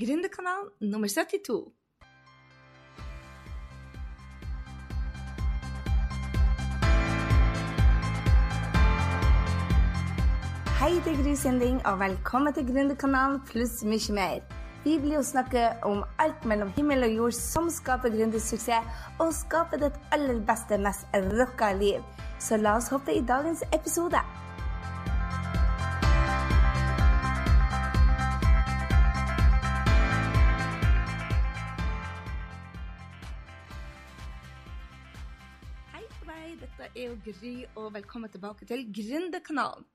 Gründerkanalen nummer 72. Hei, det er Gry Sinding, og velkommen til Gründerkanalen pluss mye mer. Vi blir å snakke om alt mellom himmel og jord som skaper gründersuksess, og skaper ditt aller beste, mest rocka liv. Så la oss hoppe i dagens episode. Gry, og velkommen tilbake til Gründerkanalen.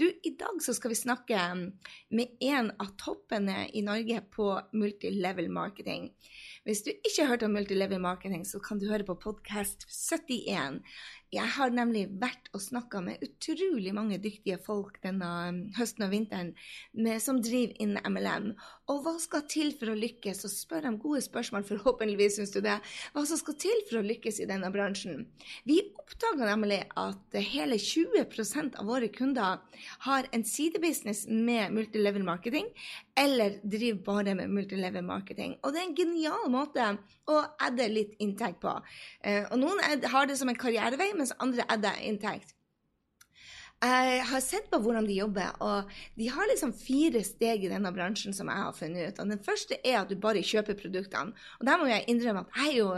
Du, i dag så skal vi snakke med en av toppene i Norge på multilevel marketing. Hvis du ikke har hørt om multilevel marketing, så kan du høre på podkast 71. Jeg har nemlig vært og snakka med utrolig mange dyktige folk denne høsten og vinteren med, som driver innen MLM. Og hva skal til for å lykkes? Og spør dem gode spørsmål, forhåpentligvis syns du det. Hva som skal til for å lykkes i denne bransjen? Vi oppdaga nemlig at hele 20% av våre kunder har en sidebusiness med multilevel marketing, eller driver bare med multilevel marketing. Og det er en genial måte å adde litt inntekt på. Eh, og noen har det som en karrierevei, mens andre adder inntekt. Jeg har sett på hvordan de jobber, og de har liksom fire steg i denne bransjen som jeg har funnet ut. Og Den første er at du bare kjøper produktene. Og der må jeg innrømme at jeg er jo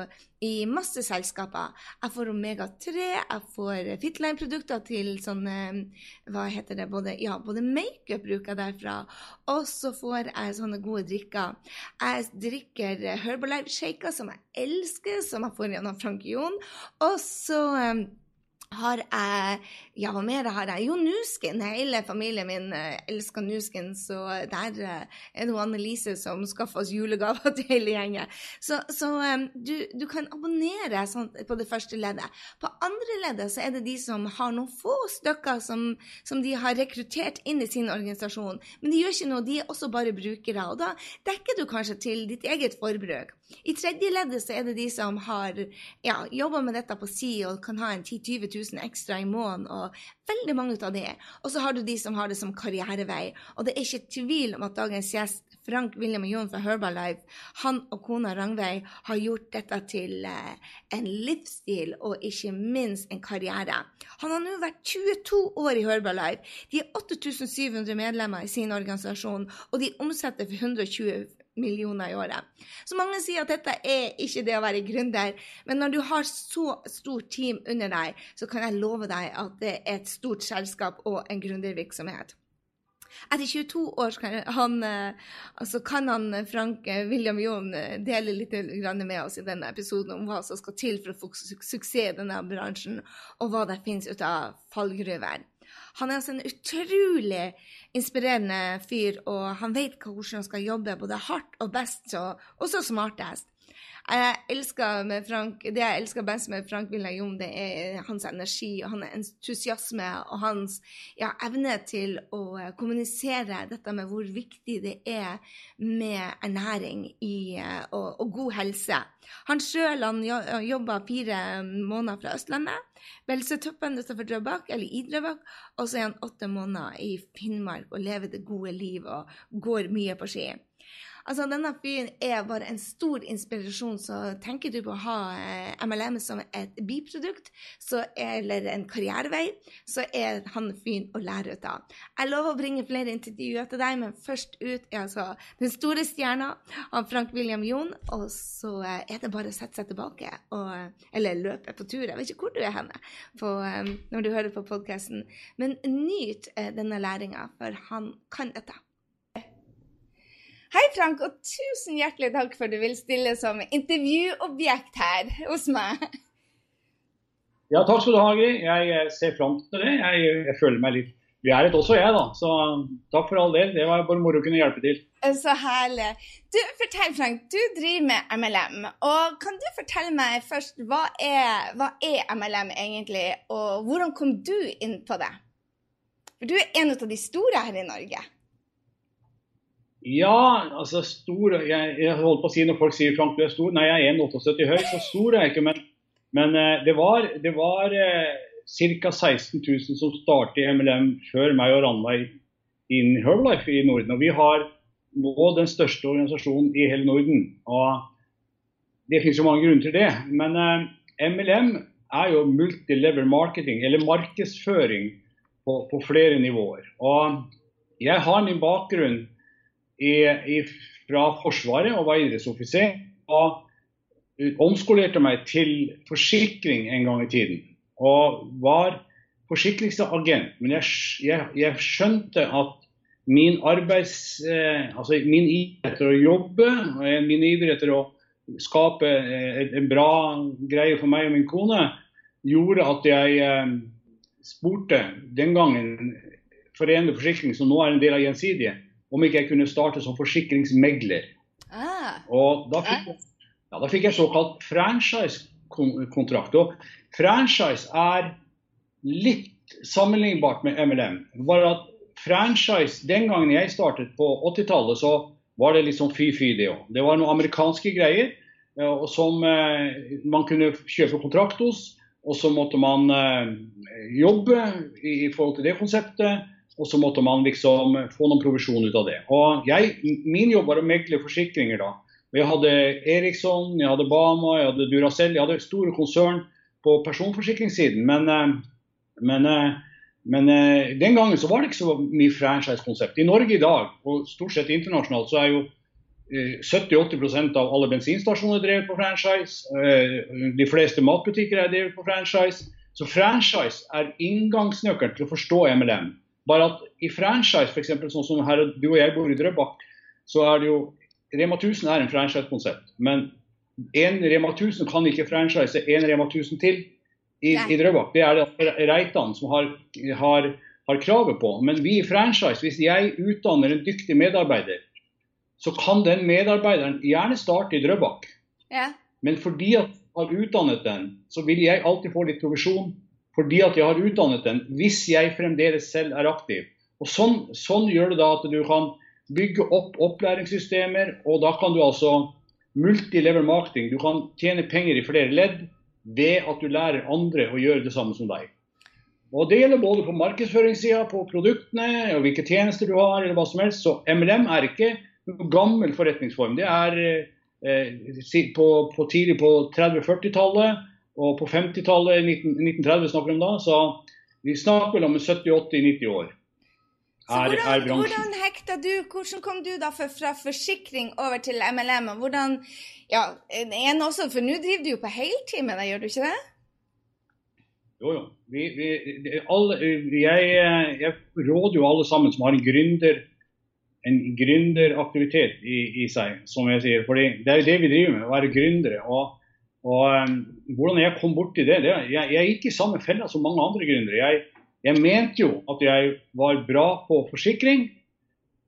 i masse selskaper. Jeg får Omega-3, jeg får Fitline-produkter til sånne Hva heter det? Både, ja, både makeup bruker jeg derfra, og så får jeg sånne gode drikker. Jeg drikker Herbalife-shaker, som jeg elsker, som jeg får gjennom Frank Jon. Og så har jeg Ja, hva mer har jeg? Jo, Nusken. Hele familien min elsker Nusken, så der uh, er det Annelise som skaffer oss julegaver til hele gjengen. Så, så du, du, kan abonnere sånn, på det første leddet. På andre leddet så er det de som har noen få stykker som, som, de har rekruttert inn i sin organisasjon. Men de gjør ikke noe, de er også bare brukere. Og da dekker du kanskje til ditt eget forbruk. I tredje leddet så er det de som har ja, jobba med dette på si og kan ha en 10 20 000 ekstra i måneden. og veldig mange av det. Og så har du de som har det som karrierevei. Og det er ikke tvil om at dagens gjest, Frank William Jon fra Herbalife, han og kona Rangveig har gjort dette til eh, en livsstil og ikke minst en karriere. Han har nå vært 22 år i Herbalife. De er 8700 medlemmer i sin organisasjon, og de omsetter for 120 millioner i året. Så mange sier at dette er ikke det å være gründer, men når du har så stort team under deg, så kan jeg love deg at det er et stort selskap og en gründervirksomhet. Etter 22 år kan han, altså kan han Frank William John dele litt med oss i denne episoden om hva som skal til for å få suksess i denne bransjen, og hva det finnes ut av fallgruver. Han er altså en utrolig inspirerende fyr, og han vet hvordan han skal jobbe både hardt og best, og også smartest. Jeg elsker med Frank, Det jeg elsker best med Frank Villayom, det er hans energi og hans entusiasme og hans ja, evne til å kommunisere dette med hvor viktig det er med ernæring i, og, og, god helse. Han sjøl jobba fire måneder fra Østlandet, Belsetuppen utenfor Drøbak, eller i Drøbak, og så er han åtte måneder i Finnmark og lever det gode liv og går mye på ski. Altså, denne fyren er bare en stor inspirasjon. Så tenker du på å ha eh, MLM som et biprodukt så, eller en karrierevei, så er han fyren å lære ut av. Jeg lover å bringe flere intervjuer til deg, men først ut er altså den store stjerna av Frank William Jon. Og så eh, er det bare å sette seg tilbake og, eller løpe på tur. Jeg vet ikke hvor du er henne på, um, når du hører på podkasten, men nyt denne læringa, for han kan dette. Hei, Frank, og tusen hjertelig takk for at du vil stille som intervjuobjekt her hos meg. Ja, takk skal du ha, Gry. Jeg ser fram til det. Jeg, jeg føler meg litt begjæret også, jeg, da. Så takk for all del. Det var bare moro å kunne hjelpe til. Så herlig. Du, fortell, Frank. Du driver med MLM. Og kan du fortelle meg først, hva er, hva er MLM egentlig, og hvordan kom du inn på det? For du er en av de store her i Norge. Ja, altså stor jeg, jeg, holdt på å si når folk sier Frank, du er stor. Nei, jeg er 1,78 høy, så stor er jeg ikke. Men, men eh, det var, var eh, ca. 16 000 som startet i MLM før meg og Ranveig inn i Herbalife i Norden. Og vi har nå den største organisasjonen i hele Norden. Og det finnes jo mange grunner til det. Men eh, MLM er jo multilevel marketing, eller markedsføring, på, på, flere nivåer. Og jeg har min bakgrunn i, i, fra Forsvaret og var idrettsoffiser. Og omskolerte meg til forsikring en gang i tiden. Og var forsikringsagent. Men jeg, jeg, jeg skjønte at min arbeids... Eh, altså min iver etter å jobbe, min iver etter å skape eh, en bra greie for meg og min kone, gjorde at jeg eh, spurte den gangen Forenede Forsikring, som nå er en del av Gjensidige, om ikke jeg kunne starte som forsikringsmegler. Ah. Og da fikk, jeg, ja, da fikk jeg såkalt franchise-kontrakt. Og franchise er litt sammenlignbart med MLM. Bare at franchise Den gangen jeg startet på 80-tallet, så var det litt sånn fy-fy, det òg. Det var noen amerikanske greier uh, som uh, man kunne kjøpe kontrakt hos. Og så måtte man uh, jobbe i, i, forhold til det konseptet. Og så måtte man liksom få noen provisjon ut av det. Og jeg, Min jobb var å megle forsikringer da. Jeg hadde Eriksson, jeg hadde Bama, jeg hadde Duracell. Jeg hadde store konsern på personforsikringssiden. Men, men men eh, den gangen så var det ikke så mye franchise-konsept. I Norge i dag, og stort sett internasjonalt, så er jo eh, 70-80% av alle bensinstasjoner drevet på franchise. Eh, de fleste matbutikker er drevet på franchise. Så franchise er inngangsnøkkelen til å forstå MLM. Bare at i franchise, f.eks. sånn som her du og jeg bor i Drøbak, så er det jo Rema 1000 er en franchise-konsept. Men en Rema 1000 kan ikke franchise en Rema 1000 til i, i Drøbak. Det er det Reitan som har, har, har, kravet på. Men vi i franchise, hvis jeg utdanner en dyktig medarbeider, så kan den medarbeideren gjerne starte i Drøbak. Ja. Men fordi at jeg har utdannet den, så vil jeg alltid få litt provisjon. Fordi at jeg har utdannet den, hvis jeg fremdeles selv er aktiv. Og Sånn, sånn gjør det da at du kan bygge opp opplæringssystemer, og da kan du altså multilevel marketing. Du kan tjene penger i flere ledd ved at du lærer andre å gjøre det samme som deg. Og Det gjelder både på markedsføringssida, på produktene og hvilke tjenester du har. eller hva som helst. Så MLM er ikke noen gammel forretningsform. Det er eh, på, på tidlig på 30-40-tallet og på 50-tallet, 1930 snakker vi om da. Så vi snakker vel om 70-80-90 år. Er, hvordan, er hvordan hekta du, hvordan kom du da fra forsikring over til MLM? og hvordan ja, en også, For nå driver du jo på heltid med det, gjør du ikke det? Jo, jo. Vi, vi, alle, jeg, jeg, råder jo alle sammen som har en gründer en gründeraktivitet i, i, seg, som jeg sier. fordi Det er jo det vi driver med, å være gründere. Og, og um, Hvordan jeg kom borti det, det jeg, jeg gikk i samme fella som mange andre gründere. Jeg, jeg mente jo at jeg var bra på forsikring,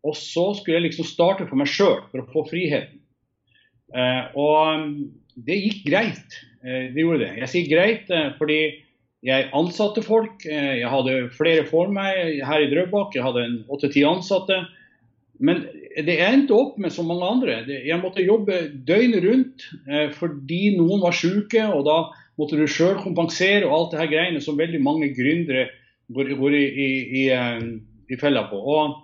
og så skulle jeg liksom starte for meg sjøl for å få friheten. Eh, og um, det gikk greit. Eh, det gjorde det. Jeg sier greit eh, fordi jeg ansatte folk. Jeg hadde flere for meg her i Drøbak. Jeg hadde åtte-ti ansatte. Men det endte opp med som mange andre. Jeg måtte jobbe døgnet rundt fordi noen var syke, og da måtte du sjøl kompensere og alt det her greiene som veldig mange gründere går, går i, i, i, i, fella på. Og,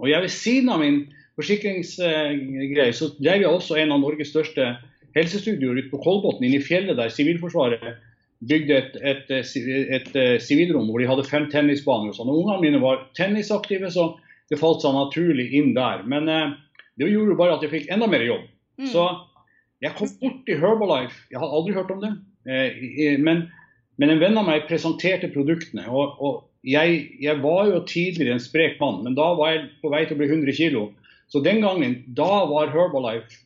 og jeg ved siden av min forsikringsgreie, så drev jeg også en av Norges største helsestudioer ute på Kolbotn, inne i fjellet der Sivilforsvaret bygde et, et, et, et sivilrom hvor de hadde fem tennisbaner. og sånn. Ungene mine var tennisaktive, så det falt seg naturlig inn der. Men eh, det gjorde jo bare at jeg fikk enda mer jobb. Mm. Så jeg kom bort til Herbalife. Jeg hadde aldri hørt om det. Eh, men, men, en venn av meg presenterte produktene. og, og jeg, jeg, var jo tidligere en sprek mann, men da var jeg på vei til å bli 100 kg. Så den gangen, da var Herbalife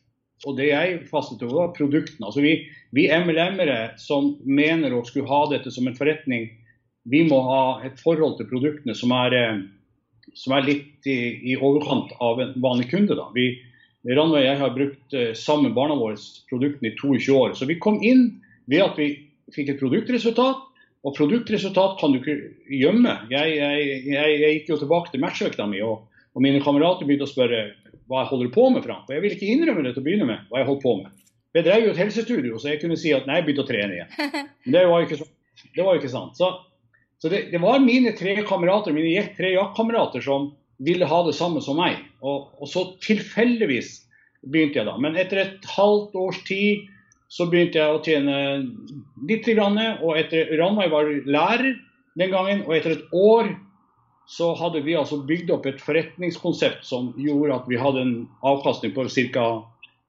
og det jeg fastet over, var produktene. Altså vi, vi MLM-ere som mener å skulle ha dette som en forretning, vi må ha et forhold til produktene som er, eh, som er litt i, i, overkant av en vanlig kunde. Da. Vi, Ranveig og jeg har brukt uh, sammen barna våre produktene i 22 år. Så vi kom inn ved at vi fikk et produktresultat. Og produktresultat kan du ikke gjemme. Jeg, jeg, jeg, jeg gikk jo tilbake til matchøkta mi. og og mine kamerater begynte å spørre hva jeg holder på med. Frank. Og jeg ville ikke innrømme det til å begynne med. hva Jeg holdt på med. Jeg drev jo et helsestudio, så jeg kunne si at nei, jeg begynte å trene igjen. Men det var jo ikke, det var ikke sant. Så, så det, det, var mine tre kamerater, mine tre jaktkamerater som, ville ha det samme som meg. Og, og så tilfeldigvis begynte jeg da. Men etter et halvt års tid så begynte jeg å tjene litt. Og etter Ranveig var lærer den gangen, og etter et år så hadde vi altså bygd opp et forretningskonsept som gjorde at vi hadde en avkastning på ca.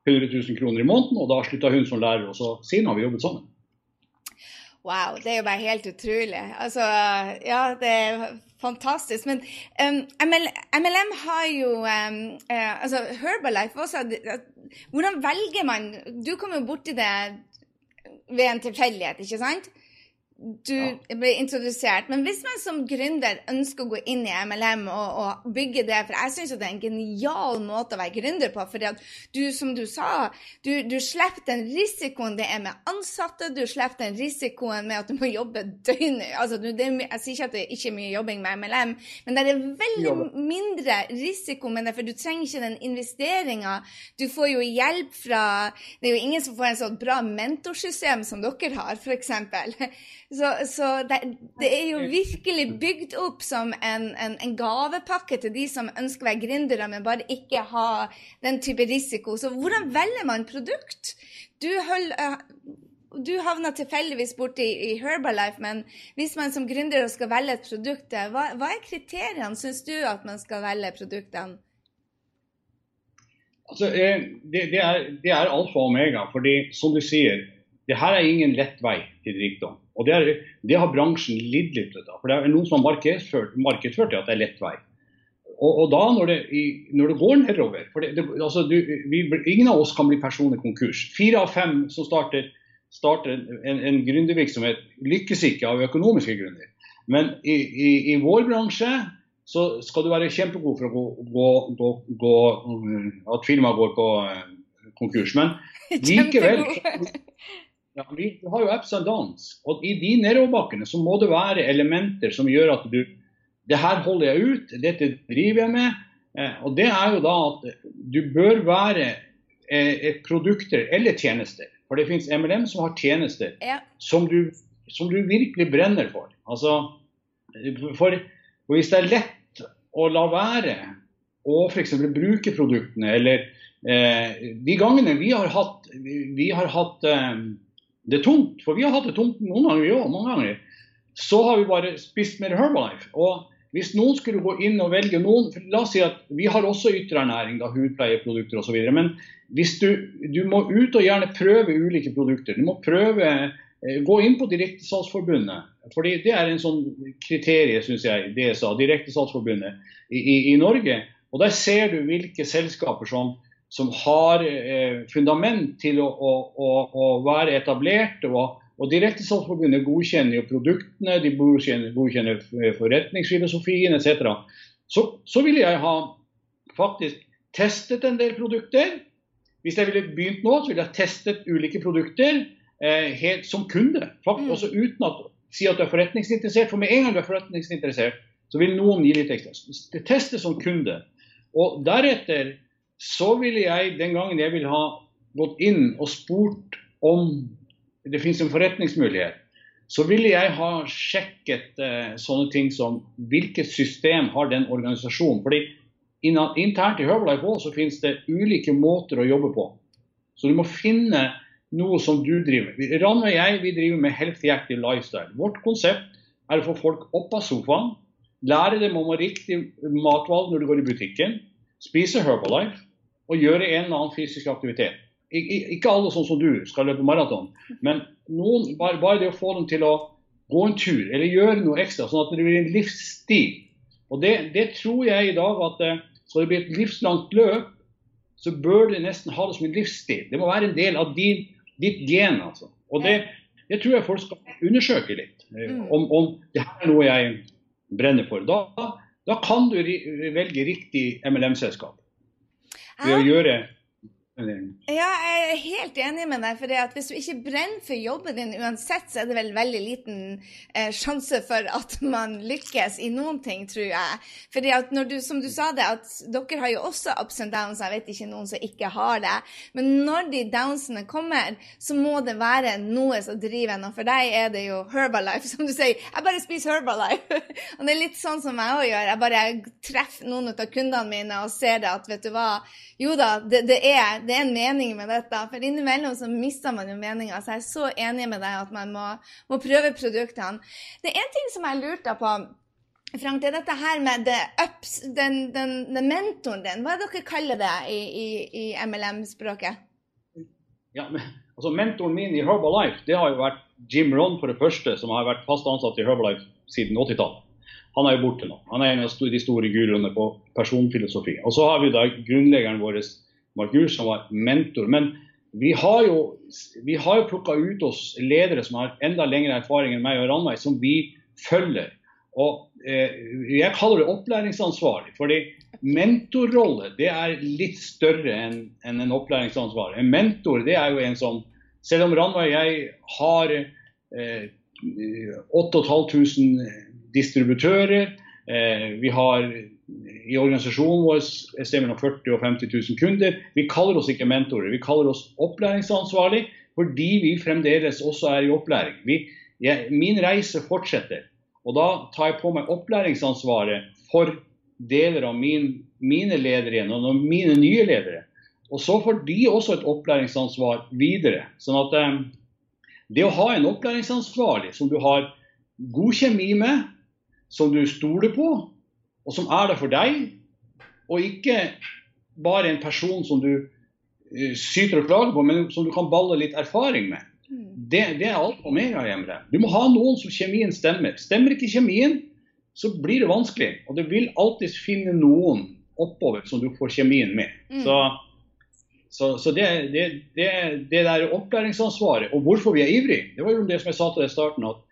100 000 kroner i måneden. Og da slutta hun som lærer, og så siden har vi jobbet sammen. Wow, det er jo bare helt utrolig. Altså, ja, det er fantastisk. Men um, ML, MLM har jo um, uh, Altså, Herbalife også Hvordan velger man Du kom jo borti det ved en tilfeldighet, ikke sant? Du ja. ble introdusert. Men hvis man som gründer ønsker å gå inn i MLM og, og bygge det For jeg syns det er en genial måte å være gründer på. For du, som du sa, du, du slipper den risikoen det er med ansatte. Du slipper den risikoen med at du må jobbe døgnet. Altså, du, er, jeg sier ikke at det er ikke er mye jobbing med MLM, men det er veldig mindre risiko med det. For du trenger ikke den investeringa. Du får jo hjelp fra Det er jo ingen som får en sånn bra mentorsystem som dere har, f.eks. Så, så det, det, er jo virkelig bygd opp som en, en, en, gavepakke til de som ønsker å være gründere, men bare ikke ha den type risiko. Så hvordan velger man produkt? Du, hold, uh, du havna tilfeldigvis borti i Herbalife, men hvis man som gründer skal velge et produkt, hva, hva er kriteriene, syns du, at man skal velge produktene? Altså, eh, det, det, er, det er alfa og omega, fordi som du sier, det her er ingen lett vei til rikdom. Og Det, er, det har bransjen lidd litt av. For Det er noen som har markedsført, markedsført at det er lett vei. Og, og da når det, i, når det, går nedover for det, det, altså du, vi, Ingen av oss kan bli personlig konkurs. Fire av fem som starter, starter en, en gründervirksomhet, lykkes ikke av økonomiske grunner. Men i, i, i, vår bransje så skal du være kjempegod for å gå, gå, gå, gå at firmaet går på eh, konkurs. Men likevel ja, vi har jo ups and downs. Og i de nedoverbakkene så må det være elementer som gjør at du Det her holder jeg ut, dette driver jeg med. Eh, og det er jo da at du bør være eh, et produkter eller tjenester. For det finnes MLM som har tjenester ja. som, du, som, du, virkelig brenner for. Altså, for, for hvis det er lett å la være å f.eks. bruke produktene, eller eh, de gangene vi har hatt, vi har hatt eh, det er tungt. For vi har hatt det tungt noen ganger, vi òg. Mange ganger. Så har vi bare spist mer Herbalife. Og hvis noen skulle gå inn og velge noen for La oss si at vi har også ytterernæring, da, hudpleieprodukter osv. Men hvis du, du må ut og gjerne prøve ulike produkter. Du må prøve eh, Gå inn på Direktesalgsforbundet. fordi Det er en sånn kriterie, syns jeg, DSA, Direktesalgsforbundet i, i, i Norge. Og Der ser du hvilke selskaper som som har eh, fundament til å, å, å, å være etablert. og, og Direktesalgsforbundet godkjenner jo produktene, de godkjenner, godkjenner forretningsfilosofien etc. Så, så ville jeg ha faktisk testet en del produkter. Hvis jeg ville begynt nå, så ville jeg testet ulike produkter eh, helt som kunde. Faktisk, mm. Også uten å si at du er forretningsinteressert. For med en gang du er forretningsinteressert, så vil noen gi litt ekstra. Teste som kunde. Og deretter så ville jeg, den gangen jeg ville ha gått inn og spurt om det finnes en forretningsmulighet, så ville jeg ha sjekket eh, sånne ting som hvilket system har den organisasjonen. Fordi internt i Herbalife også finnes det ulike måter å jobbe på. Så du må finne noe som du driver med. Ranne og jeg vi driver med healthy active lifestyle. Vårt konsept er å få folk opp av sofaen, lære dem om å riktig matvalg når du går i butikken, spise Herbalife, å gjøre en eller annen fysisk aktivitet. Ikke alle sånn som du skal løpe maraton, men noen, bare, bare, det å få dem til å gå en tur eller gjøre noe ekstra, sånn at det blir en livsstil. Og det, det tror jeg i dag at eh, skal det bli et livslangt løp, så bør du nesten ha det som en livsstil. Det må være en del av din, ditt gen. altså. Og det, det, tror jeg folk skal undersøke litt. Eh, mm. Om, om det her er noe jeg brenner for. Da, da kan du velge riktig MLM-selskap ved å gjøre Ja, jeg er helt enig med deg. for Hvis du ikke brenner for jobben din uansett, så er det vel veldig liten eh, sjanse for at man lykkes i noen ting, tror jeg. Fordi som du sa det, at dere har jo også ups and downs. Jeg vet ikke noen som ikke har det. Men når de downsene kommer, så må det være noe som driver en. Og for deg er det jo Herbalife, som du sier. Jeg bare spiser Herbalife. og det er litt sånn som jeg òg gjør. Jeg bare treffer noen av kundene mine og ser det at vet du hva, jo da, det, det er det er en mening med dette. For innimellom så mister man jo meninga. Så jeg er så enig med deg at man må, må prøve produktene. Det er en ting som jeg lurte på. Frank, det er dette her med ups, den, den, den, mentoren din. Hva er det dere kaller det i, i, i MLM-språket? Ja, men, altså Mentoren min i Herbalife det har jo vært Jim Ron, for det første, som har vært fast ansatt i Herbalife siden 80-tallet. Han er jo borte nå. Han er en av de store guruene på personfilosofi. Og så har vi da grunnleggeren vår Mark som var mentor. Men vi har jo, vi jo plukka ut oss ledere som har enda lengre erfaring enn meg og Ranveig, som vi følger. Og eh, Jeg kaller det opplæringsansvarlig. fordi mentorrolle det er litt større enn en, en opplæringsansvarlig. En mentor det er jo en som Selv om Ranveig og jeg har eh, 8500 distributører, eh, vi har i organisasjonen vår et sted mellom 40 og 50 000 kunder. Vi kaller oss ikke mentorer, vi kaller oss opplæringsansvarlig fordi vi fremdeles også er i opplæring. Vi, jeg, min reise fortsetter. Og da tar jeg på meg opplæringsansvaret for deler av min, mine ledere igjen, og mine nye ledere. Og så får de også et opplæringsansvar videre. sånn at um, det å ha en opplæringsansvarlig som du har god kjemi med, som du stoler på, og som er der for deg, og ikke bare en person som du uh, syter og klager på, men som du kan balle litt erfaring med. Mm. Det, det er alt og mer av hjemme. Du må ha noen som kjemien stemmer. Stemmer ikke kjemien, så blir det vanskelig. Og du vil alltid finne noen oppover som du får kjemien med. Mm. Så, så, så det, det, det, det, der opplæringsansvaret, og hvorfor vi er ivrige, det var jo det som jeg sa til deg i starten, at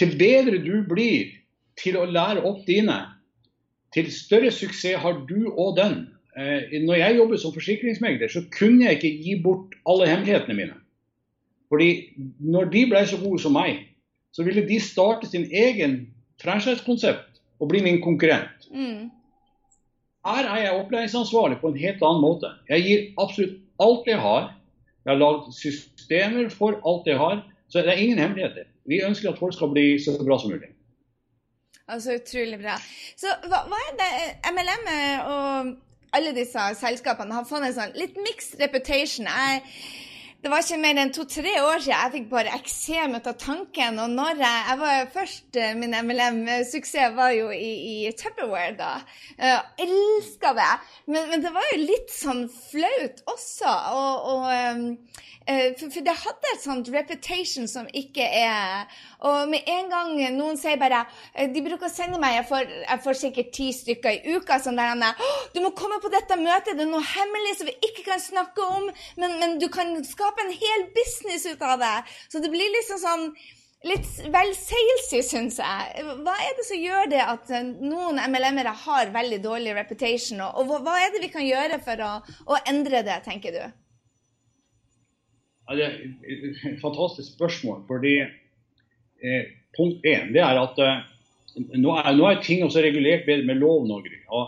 til bedre du blir til å lære opp dine, til større suksess har du og den. Eh, når jeg jobbet som forsikringsmegler, så kunne jeg ikke gi bort alle hemmelighetene mine. Fordi når de ble så gode som meg, så ville de starte sin egen franchise-konsept og bli min konkurrent. Mm. Her er jeg opplæringsansvarlig på en helt annen måte. Jeg gir absolutt alt jeg har. Jeg har lagd systemer for alt jeg har. Så det er ingen hemmeligheter. Vi ønsker at folk skal bli så bra som mulig. Altså utrolig bra. Så hva, hva er det MLM og alle disse selskapene har fått en sånn litt mixed reputation? Jeg, det var ikke mer enn to-tre år siden jeg fikk bare eksem ut av tanken. Og når jeg, jeg var først, eh, Min MLM-suksess var jo i, i Tupperware, da. Uh, elska det. Men, men, det var jo litt sånn flaut også. Og, og um, uh, for, for, det hadde et sånt reputation som ikke er Og med en gang noen sier bare eh, De bruker å sende meg Jeg får, jeg får sikkert ti stykker i uka sånn der Anne, 'Du må komme på dette møtet. Det er noe hemmelig som vi ikke kan snakke om.' Men, men du kan skape en hel business ut av det. Så det blir liksom sånn litt vel salesy, syns jeg. Hva er det som gjør det at eh, noen MLM-ere har veldig dårlig reputation? Og, hva er det vi kan gjøre for å, å endre det, tenker du? Ja, det er et fantastisk spørsmål. fordi eh, Punkt én det er at eh, nå, er, nå, er, ting også regulert bedre med lov. Og,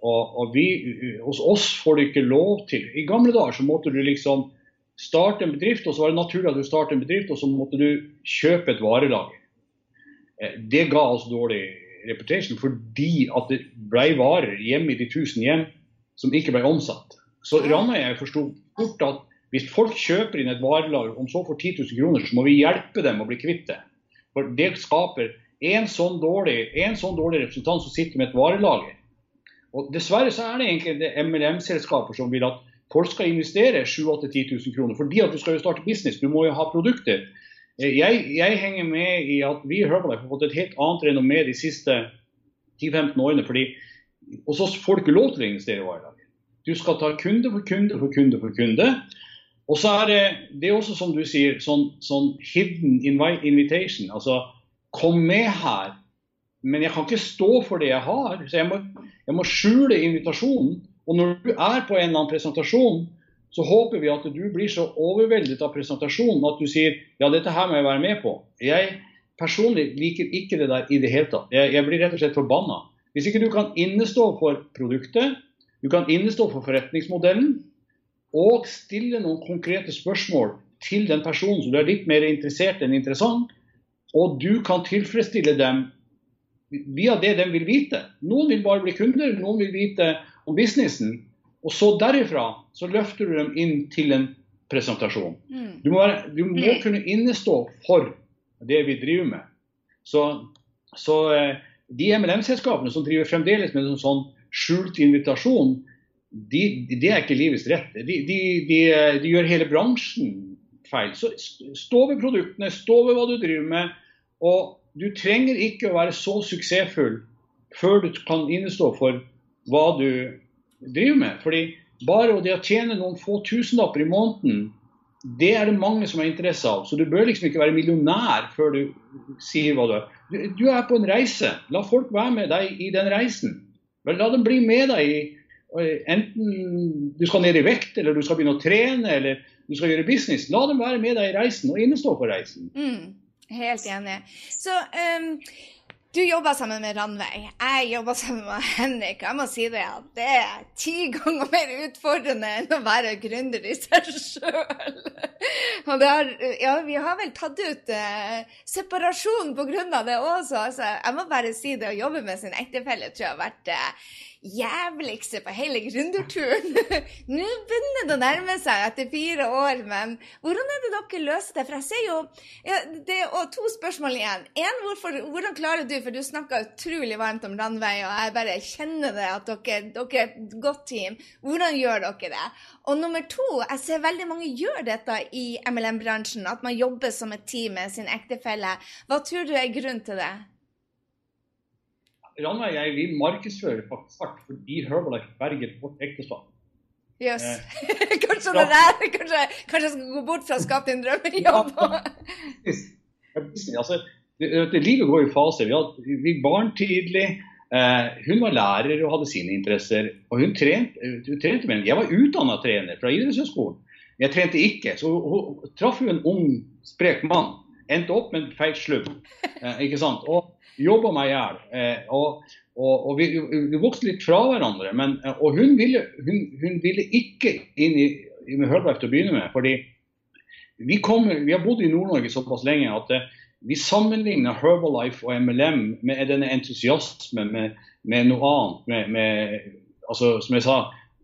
og, og vi, hos oss får du ikke lov til I gamle dager så måtte du liksom starte en bedrift, og så var det naturlig at du startet en bedrift, og så måtte du kjøpe et varelager. Eh, det ga oss dårlig reputation fordi at det ble varer hjemme i de tusen hjem som ikke ble omsatt. Så Ranøy forsto fort at hvis folk kjøper inn et varelager, om så for 10 000 kroner, så må vi hjelpe dem å bli kvitt det. For det skaper en sånn dårlig, en sånn dårlig representant som sitter med et varelager. Og Dessverre så er det egentlig MLM-selskaper som vil at folk skal investere 7 10 000 kroner. Fordi at du skal jo starte business, du må jo ha produkter. Eh, jeg, jeg henger med i at vi i Herbalife har fått et helt annet renommé de siste 10-15 årene. fordi hos oss får du ikke lov til å investere hver dag. Du skal ta kunde for kunde for kunde for kunde. Og så er det, det er også som du sier, sånn, sånn hidden invitation. Altså kom med her, men jeg kan ikke stå for det jeg har. Så jeg må, jeg må skjule invitasjonen. Og når du er på en eller annen presentasjon, så håper vi at du blir så overveldet av presentasjonen at du sier ja, dette her må jeg være med på. Jeg personlig liker ikke det der i det hele tatt. Jeg, jeg blir rett og slett forbanna. Hvis ikke du kan innestå for produktet, du kan innestå for forretningsmodellen, og stille noen konkrete spørsmål til den personen som du er litt mer interessert enn interessant, og du kan tilfredsstille dem via det de vil vite. Noen vil bare bli kunder, noen vil vite om businessen. Og så derifra så løfter du dem inn til en presentasjon. Mm. Du må, du må kunne innestå for det vi driver med. Så, så eh, de MLM-selskapene som driver fremdeles med en sånn skjult invitasjon, de, de, er ikke livets rett. De, de, de, gjør hele bransjen feil. Så stå ved produktene, stå ved hva du driver med. Og du trenger ikke å være så suksessfull før du kan innestå for hva du driver med. Fordi bare det å tjene noen få tusenlapper i måneden, det er det mange som har interesse av. Så du bør liksom ikke være millionær før du sier hva du er. Du, er på en reise. La folk være med deg i den reisen. La dem bli med deg i Enten du skal ned i vekt, eller du skal begynne å trene, eller du skal gjøre business. La dem være med deg i reisen, og innestå på reisen. Mm, helt enig. Så um, du jobber sammen med Ranveig. Jeg jobber sammen med Henrik. Jeg må si det at det er ti ganger mer utfordrende enn å være gründer i seg sjøl. Ja, vi har vel tatt ut eh, separasjon pga. det også. Altså, jeg må bare si det. Å jobbe med sin ektefelle tror jeg har vært uh, jævligste på hele gründerturen. Nå begynner det å nærme seg etter fire år, men hvordan er det dere løser det? For jeg ser jo ja, det er to spørsmål igjen. En, hvordan klarer du, for du snakker utrolig varmt om Landvei, og jeg bare kjenner det at dere, dere er et godt team. Hvordan gjør dere det? Og nummer to, jeg ser veldig mange gjør dette i MLM-bransjen, at man jobber som et team med sin ektefelle. Hva tror du er grunnen til det? Ranveig jeg vi markedsfører faktisk hardt fordi Herbalife berget vårt ekteskap. Jøss. Yes. Eh, kanskje, det der, kanskje, kanskje jeg skal gå bort fra å skape din drømmejobb? altså, det, det, livet går i faser. Vi hadde barn tidlig. Eh, hun var lærer og hadde sine interesser. og Hun trente, hun trente med Jeg var utdanna trener fra idrettshøyskolen. Jeg trente ikke. Så hun, hun traff jo en ung, sprek mann. Endte opp med en feil slubb. Eh, ikke sant? Og jobba meg i hjel. Eh, og, og, og vi, vi, vokste litt fra hverandre. Men, eh, og hun ville, hun, hun ville, ikke inn i, i Hølberg til å begynne med. fordi vi, kom, vi har bodd i Nord-Norge såpass lenge at eh, vi sammenligner Herbalife og MLM med denne entusiasmen med, med noe annet. Med, med, altså, som jeg sa,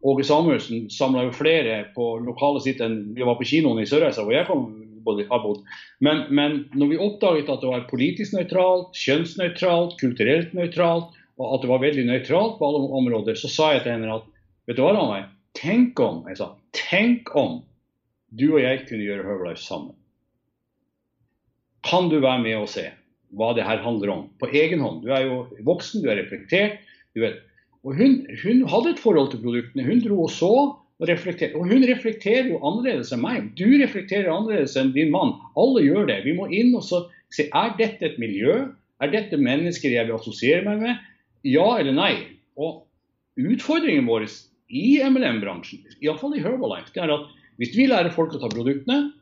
Åge Samuelsen samla jo flere på lokalet sitt enn vi var på kinoen i Sørreisa, hvor jeg kom har bodd. Men, men når vi oppdaget at det var politisk nøytralt, kjønnsnøytralt, kulturelt nøytralt, og at det var veldig nøytralt på alle områder, så sa jeg til henne at vet du hva, Ranveig, tenk om jeg sa, tenk om du og jeg kunne gjøre Herbalife sammen. Kan du være med og se hva det her handler om på egen hånd? Du er jo voksen, du er reflektert. du vet. Og hun, hun hadde et forhold til produktene. Hun dro og så og reflektere. Og hun reflekterer jo annerledes enn meg. Du reflekterer annerledes enn din mann. Alle gjør det. Vi må inn og se er dette et miljø. Er dette mennesker jeg vil assosiere meg med? Ja eller nei? Og utfordringen vår i MLM-bransjen, iallfall i Herbalife, det er at hvis vi lærer folk å ta produktene,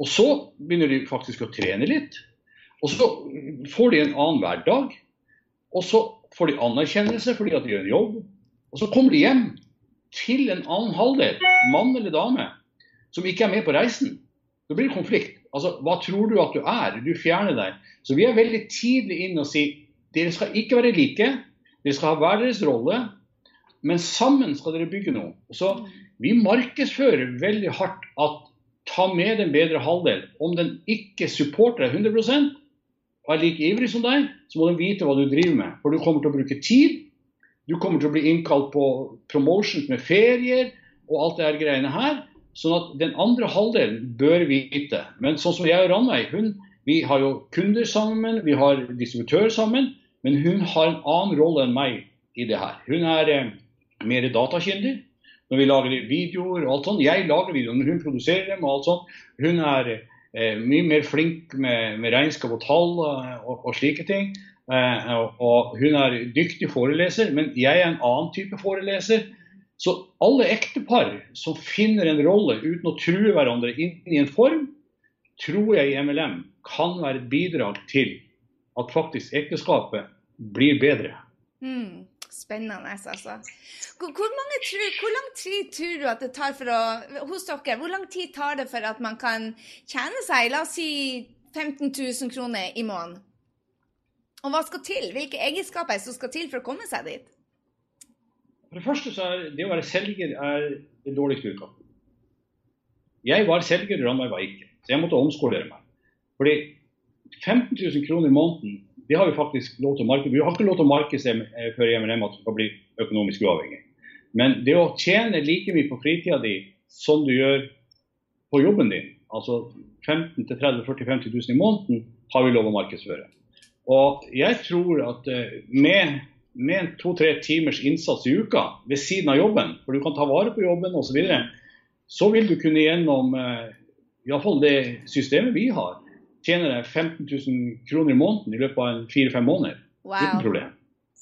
og så begynner de faktisk å trene litt, og så får de en annen hverdag, og så får de anerkjennelse fordi at de gjør en jobb, og så kommer de hjem til en annen halvdel, mann eller dame, som ikke er med på reisen. Da blir det konflikt. Altså, Hva tror du at du er? Du fjerner deg. Så vi er veldig tidlig inne og sier dere skal ikke være like. Dere skal ha hver deres rolle, men sammen skal dere bygge noe. Så Vi markedsfører veldig hardt at ta med den bedre halvdel. Om den ikke supporter deg 100 og er like ivrig som deg, så må den vite hva du driver med. For du kommer til å bruke tid, du kommer til å bli innkalt på promotions med ferier og alt det her greiene her. Sånn at den andre halvdelen bør vite. Men sånn som jeg og Ranveig, hun, vi har jo kunder sammen, vi har distributør sammen. Men hun har en annen rolle enn meg i det her. Hun er eh, mer datakyndig når vi lager videoer og alt sånt. Jeg lager videoer når hun produserer dem og alt sånt. Hun er eh, mye mer flink med, med regnskap og tall eh, og, og slike ting. Eh, og hun er dyktig foreleser, men jeg er en annen type foreleser. Så alle ektepar som finner en rolle uten å true hverandre inn i en form, tror jeg i MLM kan være et bidrag til at faktisk ekteskapet blir bedre. Mm, spennende, altså. Hvor, hvor, tror, hvor, lang tid tror du at det tar for å Hos dere, hvor lang tid tar det for at man kan tjene seg, la oss si 15 000 kroner i måneden? Og hva skal til? Hvilke egenskaper som skal til for å komme seg dit? For det første så er det å være selger er det dårligste utgangspunktet. Jeg var selger, Ranveig var ikke. Så jeg måtte omskolere meg. Fordi 15 000 kroner i måneden, det har vi faktisk lov til å markedsføre. Vi har ikke lov til å markedsføre før MNM at du skal bli økonomisk uavhengig. Men det å tjene like mye på fritida di som du gjør på jobben din, altså 15 000 30 40 50 000 i måneden, har vi lov å markedsføre. Og jeg tror at eh, med, med to-tre timers innsats i uka ved siden av jobben, for du kan ta vare på jobben osv., så, videre, så vil du kunne gjennom eh, iallfall det systemet vi har, tjene deg 15 000 kroner i måneden i løpet av fire-fem måneder. Wow. Uten problem.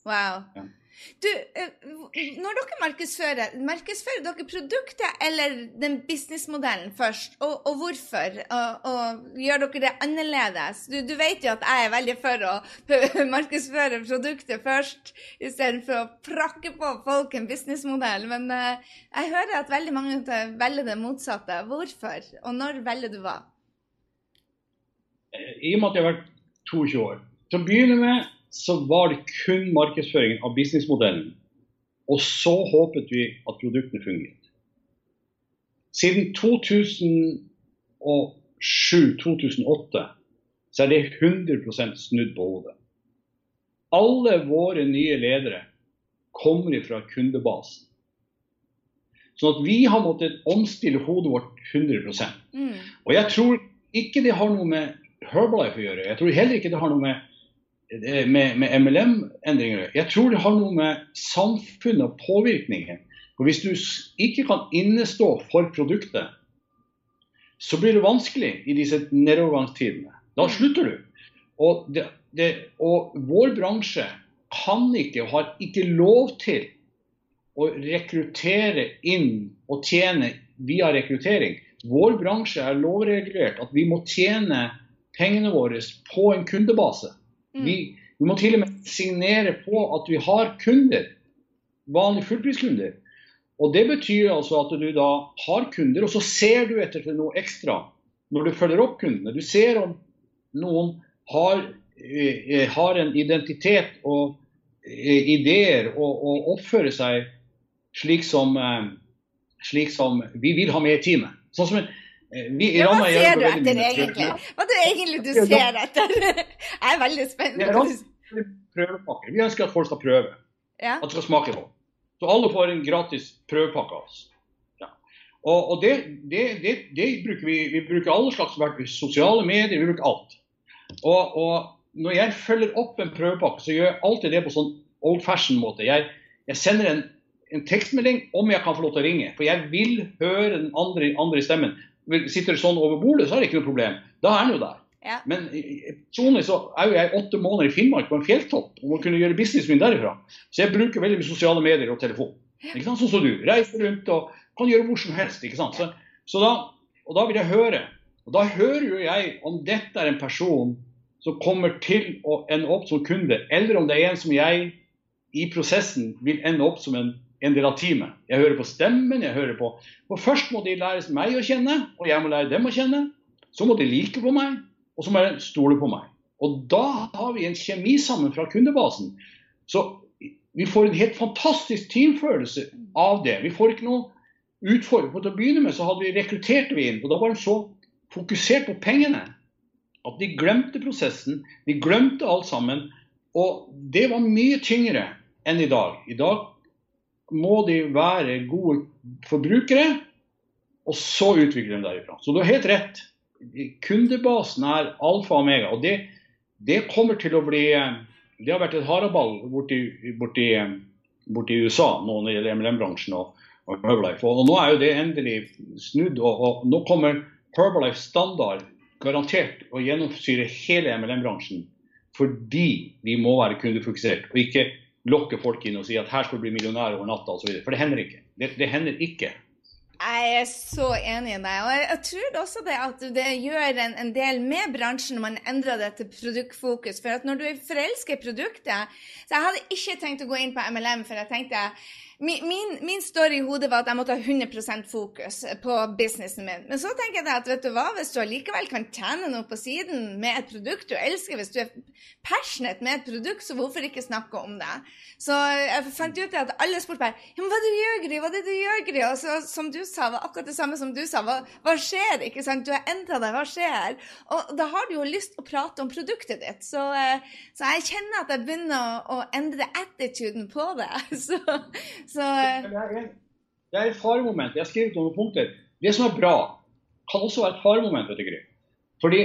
Wow. Ja. Du, eh, når dere markedsfører, markedsfører dere produktet eller den businessmodellen først, og, og hvorfor? Og, og, gjør dere det annerledes? Du, du, vet jo at jeg er veldig for å markedsføre produktet først, istedenfor å prakke på folk en businessmodell. Men uh, jeg hører at veldig mange velger det motsatte. Hvorfor, og når velger du hva? I og med at jeg har vært 22 år. Til å begynne med så var det kun markedsføringen av businessmodellen. Og så håpet vi at produktene fungerte. Siden 2007-2008 så er det 100 snudd på hodet. Alle våre nye ledere kommer fra kundebasen. Sånn at vi har måttet omstille hodet vårt 100 mm. Og jeg tror ikke det har noe med Herbalife å gjøre. Jeg tror heller ikke det har noe med med, med MLM-endringer. Jeg tror det har noe med samfunnet og påvirkningen. For Hvis du ikke kan innestå for produktet, så blir det vanskelig i disse nedovergangstidene. Da mm. slutter du. Og, det, det, og vår bransje kan ikke og har ikke lov til å rekruttere inn og tjene via rekruttering. Vår bransje er lovregulert at vi må tjene pengene våre på en kundebase. Mm. Vi, vi, må til og med signere på at vi har kunder, vanlige fullpriskunder. Og Det betyr altså at du da har kunder, og så ser du etter til noe ekstra når du følger opp kundene. Du ser om noen har, eh, har en identitet og eh, ideer og, og, oppfører seg slik som, eh, slik som vi vil ha med i teamet. Sånn som en, Eh, vi, ja, hva ser du etter egentlig? Hva er det egentlig du ser etter? Jeg er veldig spent. Prøvepakker. Vi ønsker at folk skal prøve. Ja. At de skal smake på. Så alle får en gratis prøvepakke av oss. Ja. Og, og det, det, det, det, bruker vi. Vi bruker alle slags verktøy. Sosiale medier, vi bruker alt. Og, og, når jeg følger opp en prøvepakke, så gjør jeg alltid det på sånn old fashion måte. Jeg, jeg sender en, en, tekstmelding om jeg kan få lov til å ringe. For jeg vil høre den andre, andre stemmen. Sitter det sånn over bordet, så er det ikke noe problem. Da er han jo der. Ja. Men personlig så er jo jeg åtte måneder i Finnmark på en fjelltopp og må kunne gjøre businessen min derifra. Så jeg bruker veldig mye sosiale medier og telefon. Ikke sant? Sånn som du. Reiser rundt og kan gjøre hvor som helst. ikke sant? Så, så da, og da vil jeg høre. Og da hører jo jeg om dette er en person som kommer til å ende opp som kunde, eller om det er en som jeg i prosessen vil ende opp som en en del av teamet. Jeg hører på stemmen, jeg hører på For først må de lære meg å kjenne, og jeg må lære dem å kjenne. Så må de like på meg, og så må de stole på meg. Og da har vi en kjemi sammen fra kundebasen. Så vi får en helt fantastisk teamfølelse av det. Vi får ikke noe utfordring. Til å begynne med så hadde vi rekruttert vi inn, og da var de så fokusert på pengene at de glemte prosessen. De glemte alt sammen. Og det var mye tyngre enn i dag. I dag må de være gode forbrukere, og så utvikle dem derifra. Så du har helt rett. Kundebasen er alfa og omega. og det, det kommer til å bli Det har vært et haraball borti, borti, borti USA nå når det gjelder MLM-bransjen og, og, Herbalife. Og, nå er jo det endelig snudd. Og, og nå kommer Herbalife standard garantert å gjennomsyre hele MLM-bransjen fordi vi må være kundefokusert og ikke lokke folk inn og si at her skal du bli millionær over natta osv. For det hender ikke. Det, det hender ikke. Jeg er så enig i deg. Og jeg, tror også det at det gjør en, en, del med bransjen når man endrer det til produktfokus. For at når du er forelska produktet Så jeg hadde ikke tenkt å gå inn på MLM, for jeg tenkte Min, min, story i hodet var at jeg måtte ha 100 fokus på businessen min. Men så tenker jeg at vet du hva, hvis du allikevel kan tjene noe på siden med et produkt du elsker, hvis du er passionate med et produkt, så hvorfor ikke snakke om det? Så jeg fant ut at alle spurte meg ja, hva du gjør, Gry? Hva det du gjør, Gry? Og så, som du sa, var akkurat det samme som du sa. Hva, hva skjer? ikke sant? Du har endra deg, hva skjer? Og da har du jo lyst å prate om produktet ditt. Så, eh, så jeg kjenner at jeg begynner å, å endre attituden på det. Så, så Det er et faremoment. Jeg har skrevet noen punkter. Det som er bra, kan også være et faremoment. Fordi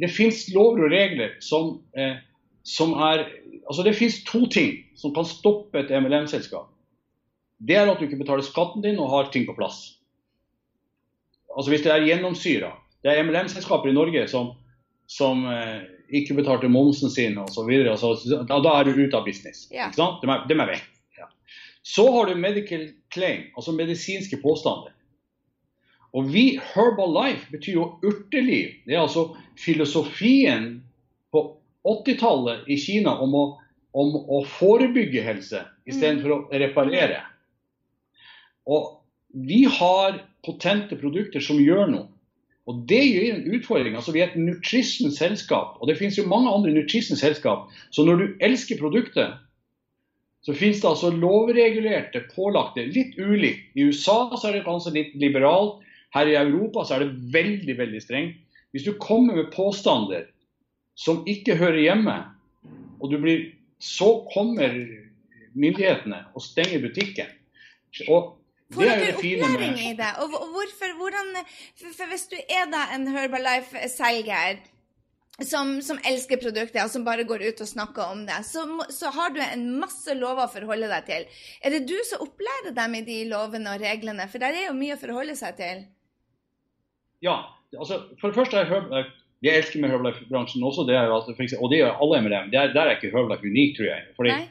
det fins lover og regler som, eh, som er Altså det fins to ting som kan stoppe et MLM-selskap. Det er at du ikke betaler skatten din og har ting på plass. Altså Hvis det er gjennomsyra. Det er MLM-selskaper i Norge som, som eh, ikke betalte momsen sin osv. Altså, da er du ute av business. Ja. Ikke sant? De er, de er vekk. Så har du medical claim, altså medisinske påstander. Og vi, Herbal Life betyr jo urteliv. Det er altså filosofien på 80-tallet i Kina om å, om å forebygge helse istedenfor mm. å reparere. Og vi har potente produkter som gjør noe. Og Det gir en utfordring. altså Vi er et nutrition-selskap, og det finnes jo mange andre nutrition-selskap. Så når du elsker produktet, så finnes det altså lovregulerte, pålagte, litt ulikt. I USA så er det kanskje litt liberalt. Her i Europa så er det veldig veldig strengt. Hvis du kommer med påstander som ikke hører hjemme, og du blir, så kommer myndighetene og stenger butikken. Og Får dere opplæring i det? Og hvorfor, hvordan, for Hvis du er da en Herbalife-selger som, som, elsker produktet, og som bare går ut og snakker om det, så, så, har du en masse lover å forholde deg til. Er det du som opplærer dem i de lovene og reglene? For der er jo mye å forholde seg til. Ja. altså For det første, jeg, jeg elsker med Herbalife-bransjen også, det er at, og det gjør alle MLM. Der, der er ikke Herbalife unik, tror jeg. Fordi Nei.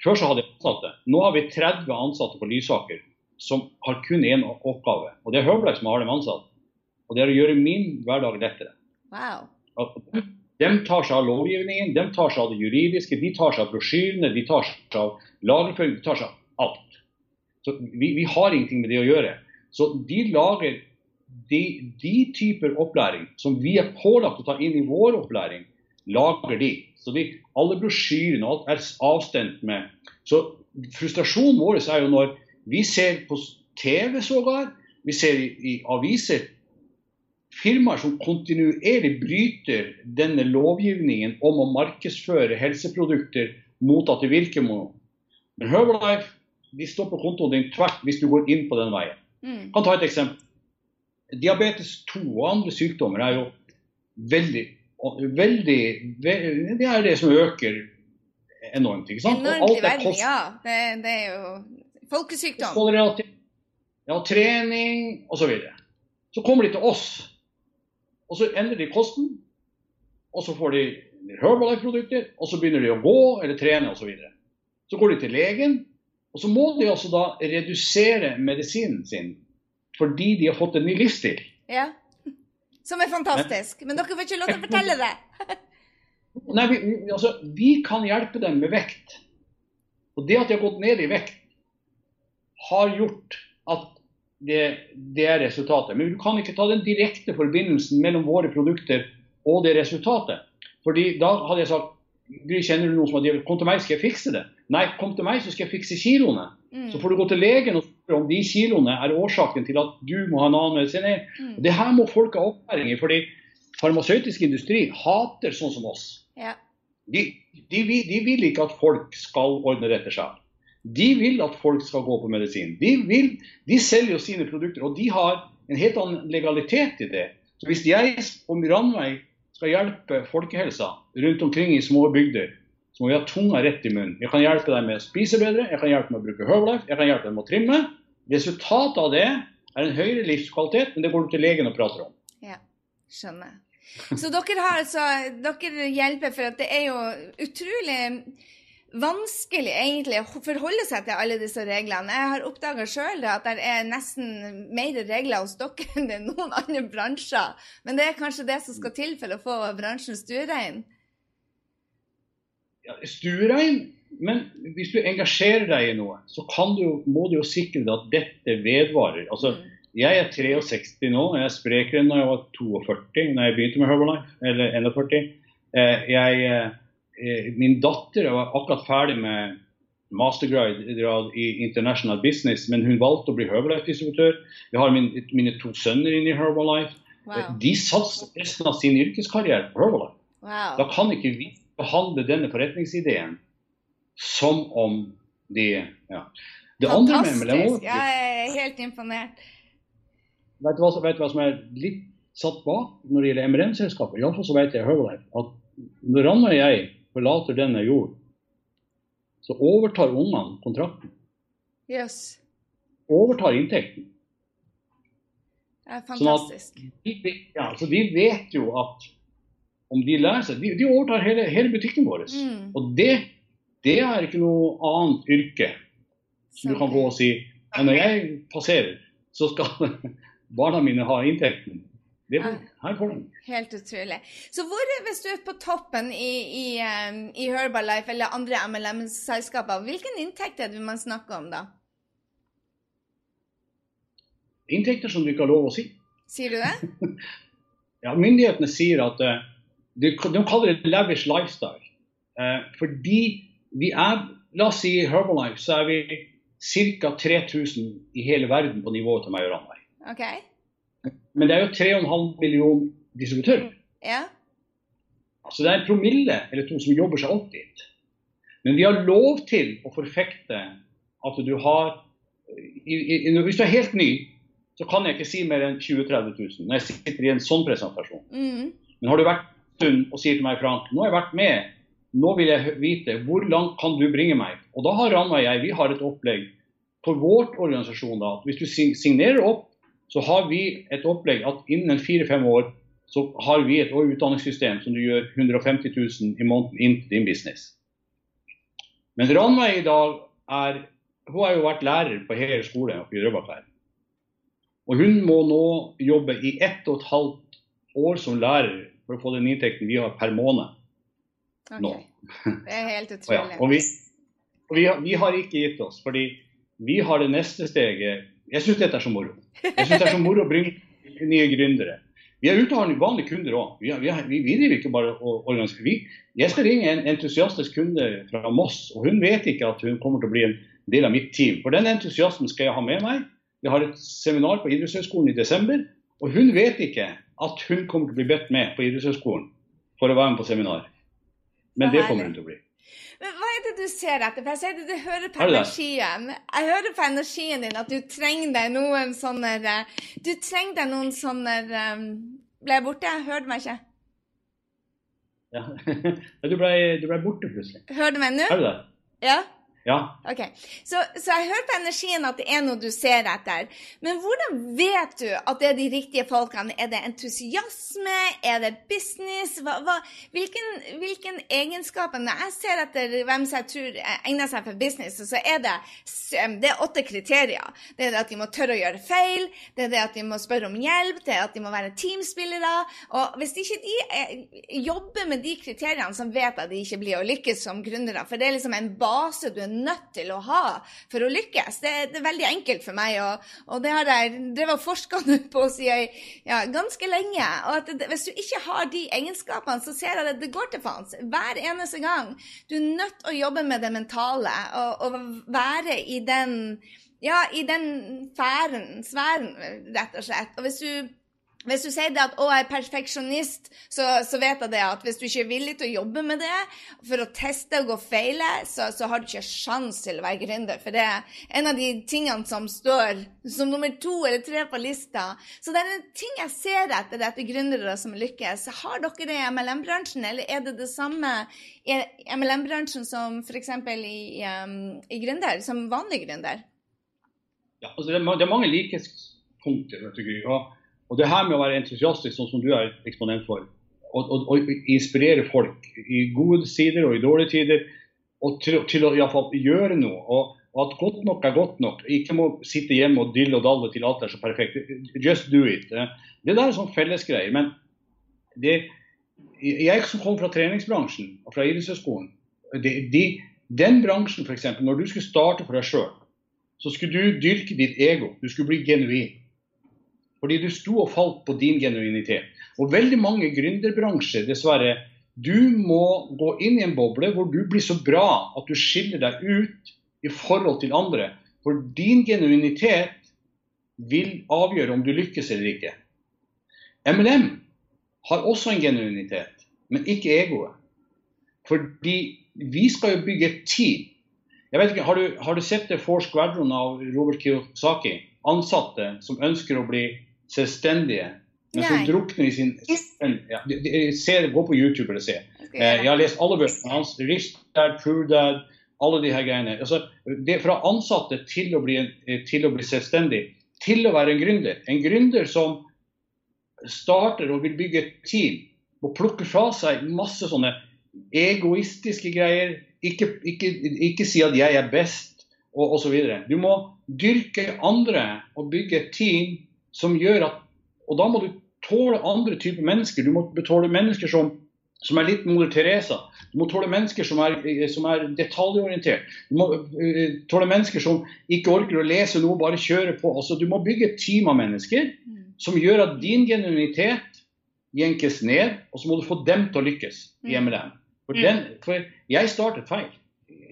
Før så hadde jeg ansatte. Nå har vi 30 ansatte på Lysaker som har kun én oppgave. Og det er Herbalife som har dem ansatt. Og det er å gjøre min hverdag lettere. Wow. De tar seg av lovgivningen, de tar seg av det juridiske, de tar seg av brosjyrene, de tar seg av lagerføring, de tar seg av alt. Så vi, vi, har ingenting med det å gjøre. Så de lager de, de, typer opplæring som vi er pålagt å ta inn i vår opplæring, lager de. Så de, alle brosjyrene og alt er avstemt med. Så frustrasjonen vår er jo når vi ser på TV sågar, vi ser i, i aviser firmaer som kontinuerlig bryter denne lovgivningen om å markedsføre helseprodukter mot at det virker noe. Men Herbalife de stopper kontoen din tvert hvis du går inn på den veien. Mm. kan ta et eksempel. Diabetes 2 og andre sykdommer er jo veldig, veldig Det er det som øker enormt. ikke sant? Enormt i verden, ja. Det, det, er jo folkesykdom. Ja, trening osv. Så, videre. så kommer de til oss og så endrer de kosten, og så får de Herbalife-produkter, og så begynner de å gå eller trene osv. Så, videre. så går de til legen, og så må de altså da redusere medisinen sin fordi de har fått en ny livsstil. Ja, Som er fantastisk. Men dere får ikke lov til å fortelle det. Nei, vi, altså, vi kan hjelpe dem med vekt. Og det at de har gått ned i vekt, har gjort at det, det, er resultatet. Men du kan ikke ta den direkte forbindelsen mellom våre produkter og det resultatet. Fordi da hadde jeg sagt Gry, kjenner du noen som har Kom til meg, skal jeg fikse det. Nei, kom til meg, så skal jeg fikse kiloene. Mm. Så får du gå til legen og spørre om de kiloene er årsaken til at du må ha en annen medisin. Mm. Det her må folk ha opplæring i. fordi farmasøytisk industri hater sånn som oss. Ja. De, de, de, vil ikke at folk skal ordne dette sjøl. De vil at folk skal gå på medisin. De, vil, de selger jo sine produkter, og de har en helt annen legalitet i det. Så Hvis jeg og Ranveig skal hjelpe folkehelsa rundt omkring i små bygder, så må vi ha tunga rett i munnen. Jeg kan hjelpe deg med å spise bedre, jeg kan hjelpe med å bruke Herbalife, jeg kan hjelpe deg med å trimme. Resultatet av det er en høyere livskvalitet, men det går du til legen og prater om. Ja, skjønner. Så dere har altså, dere hjelper for at det er jo utrolig vanskelig egentlig å forholde seg til alle disse reglene. Jeg har oppdaga sjøl at det er nesten mer regler hos dere enn det er noen andre bransjer. Men det er kanskje det som skal til for å få bransjen stuerein? Ja, stuerein, men hvis du engasjerer deg i noe, så du, må du jo sikre deg at dette vedvarer. Altså. Jeg er 63 nå, jeg er sprekere enn da jeg var 42 da jeg begynte med Herbalife, eller 41. Eh, jeg Eh, min datter var akkurat ferdig med mastergrad i international business, men hun valgte å bli Herbalife-distributør. Jeg har min, mine to sønner inne i Herbalife. Wow. Eh, de satser resten av sin yrkeskarriere på Herbalife. Wow. Da kan ikke vi behandle denne forretningsideen som om de ja. Det Fantastisk. Andre med, jeg er helt imponert. Vet du, hva, vet du hva som er litt satt bak når det gjelder MRM-selskaper? Iallfall så vet jeg Herbalife at når Ranna og jeg forlater denne jord, så overtar ungene kontrakten. Yes. Overtar inntekten. Det er fantastisk. Sånn de, ja, så de vet jo at om de lærer seg De, de overtar hele, hele, butikken vår. Mm. Og det, det, er ikke noe annet yrke som du kan få og si når jeg passerer, så skal barna mine ha inntekten. Det, her får den. Helt utrolig. Så hvor, hvis du er på toppen i, i, i Herbalife eller andre MLM-selskaper, hvilken inntekt er det man snakker om da? Inntekter som du ikke har lov å si. Sier du det? ja, myndighetene sier at uh, de, de, kaller det lavish lifestyle. Eh, fordi vi er La oss si i Herbalife så er vi ca. 3000 i hele verden på nivået til meg og Ranveig. Okay. Men det er jo 3,5 millioner distributører. Ja. Altså det er en promille eller to som jobber seg opp dit. Men vi har lov til å forfekte at du har i, i, Hvis du er helt ny, så kan jeg ikke si mer enn 20 000-30 000 når jeg sitter i en sånn presentasjon. Mm. Men har du vært stund og sier til meg Frank, nå har jeg vært med, nå vil jeg vite hvor langt kan du bringe meg? Og da har Ranna og jeg vi har et opplegg for vårt organisasjon da, at hvis du signerer opp så har vi et opplegg at innen fire-fem år så har vi et utdanningssystem som du gjør 150 000 i måneden inn til din business. Men Ranveig i dag er hun har jo vært lærer på hele skolen oppe i Drøbak. Og hun må nå jobbe i ett og et halvt år som lærer for å få den inntekten vi har per måned okay. nå. Det er helt utrolig. ja, og vi, vi, har, vi, har ikke gitt oss, fordi vi har det neste steget jeg syns dette er så moro. Jeg syns det er så moro å bringe nye gründere. Vi er ute og har vanlige kunder òg. Vi, vi, vi, driver ikke bare å organisere. Jeg skal ringe en entusiastisk kunde fra Moss, og hun vet ikke at hun kommer til å bli en del av mitt team. For den entusiasmen skal jeg ha med meg. Vi har et seminar på idrettshøyskolen i desember, og hun vet ikke at hun kommer til å bli bedt med på idrettshøyskolen for å være med på seminar. Men det kommer hun til å bli. Men hva er det du ser etter? For jeg ser det, du hører på energien. Jeg hører på energien din at du trenger deg noen sånne Du trenger deg noen sånne um, Ble jeg borte? Jeg hørte meg ikke. Ja. du, ble, du ble borte plutselig. Hører du meg nå? Hører du det? Ja? Ja. Ok, så, så, jeg hører på energien at det er noe du ser etter. Men hvordan vet du at det er de riktige folkene? Er det entusiasme? Er det business? Hva, hva, hvilken, hvilken egenskaper Når jeg ser etter hvem som jeg tror egner seg for business, så er det, det er åtte kriterier. Det er det at de må tørre å gjøre feil, det er det at de må spørre om hjelp, det er at de må være teamspillere. Og hvis ikke de er, jobber med de kriteriene, så vet jeg at de ikke blir å lykkes som gründere. For det er liksom en base du er nødt til å ha for å lykkes. Det, det er veldig enkelt for meg, og, og det har jeg drevet forska på siden ja, ganske lenge. Og det, Hvis du ikke har de egenskapene, så ser jeg at det går til faens hver eneste gang. Du er nødt til å jobbe med det mentale og, og være i den ja, i den færen, sfæren, rett og slett. Og hvis du hvis du sier det at 'å, jeg er perfeksjonist', så, så, vet jeg det at hvis du ikke er villig til å jobbe med det for å teste og gå feile, så, så har du ikke sjans til å være gründer. For det er en av de tingene som står som nummer to eller tre på lista. Så det er en ting jeg ser etter etter gründere som lykkes. Har dere det i MLM-bransjen, eller er det det samme i MLM-bransjen som f.eks. I, um, i gründer, som vanlig gründer? Ja, altså det, er, det er mange likhetspunkter. vet du, og og det her med å være entusiastisk, sånn som du er eksponent for, og, og, og, inspirere folk i gode sider og i dårlige tider, og til, til å i hvert fall gjøre noe. Og, at godt nok er godt nok. Ikke må sitte hjemme og dille og dalle til alt er så perfekt. Just do it. Det der er sånn fellesgreier. Men det, jeg som kommer fra treningsbransjen og fra idrettshøyskolen de, de, Den bransjen, f.eks., når du skulle starte for deg sjøl, så skulle du dyrke ditt ego. Du skulle bli genuin. Fordi du sto og falt på din genuinitet. Og veldig mange gründerbransjer, dessverre, du må gå inn i en boble hvor du blir så bra at du skiller deg ut i forhold til andre. For din genuinitet vil avgjøre om du lykkes eller ikke. MLM har også en genuinitet, men ikke egoet. Fordi vi skal jo bygge et team. Jeg vet ikke, Har du, har du sett det Four Squadron av Robert Kiyosaki? Ansatte som ønsker å bli selvstendige, men som drukner i sin ja, ser, Gå på YouTube eller se. Eh, jeg har lest alle bøkene hans. Rich Dad, True Dad, alle de her greiene. Altså, det er Fra ansatte til å, bli, til å bli selvstendig, til å være en gründer. En gründer som starter og vil bygge et team og plukker fra seg masse sånne egoistiske greier. Ikke, ikke, ikke si at 'jeg er best' og osv. Du må dyrke andre og bygge et team som gjør at Og da må du tåle andre typer mennesker. Du må tåle mennesker som, som er litt moder Teresa. Du må tåle mennesker som er, som er detaljorientert. Du må uh, tåle mennesker som ikke orker å lese noe, bare kjøre på. Altså, du må bygge et team av mennesker mm. som gjør at din genuinitet jenkes ned, og så må du få dem til å lykkes i MLM. Mm. For, mm. den, for jeg startet feil.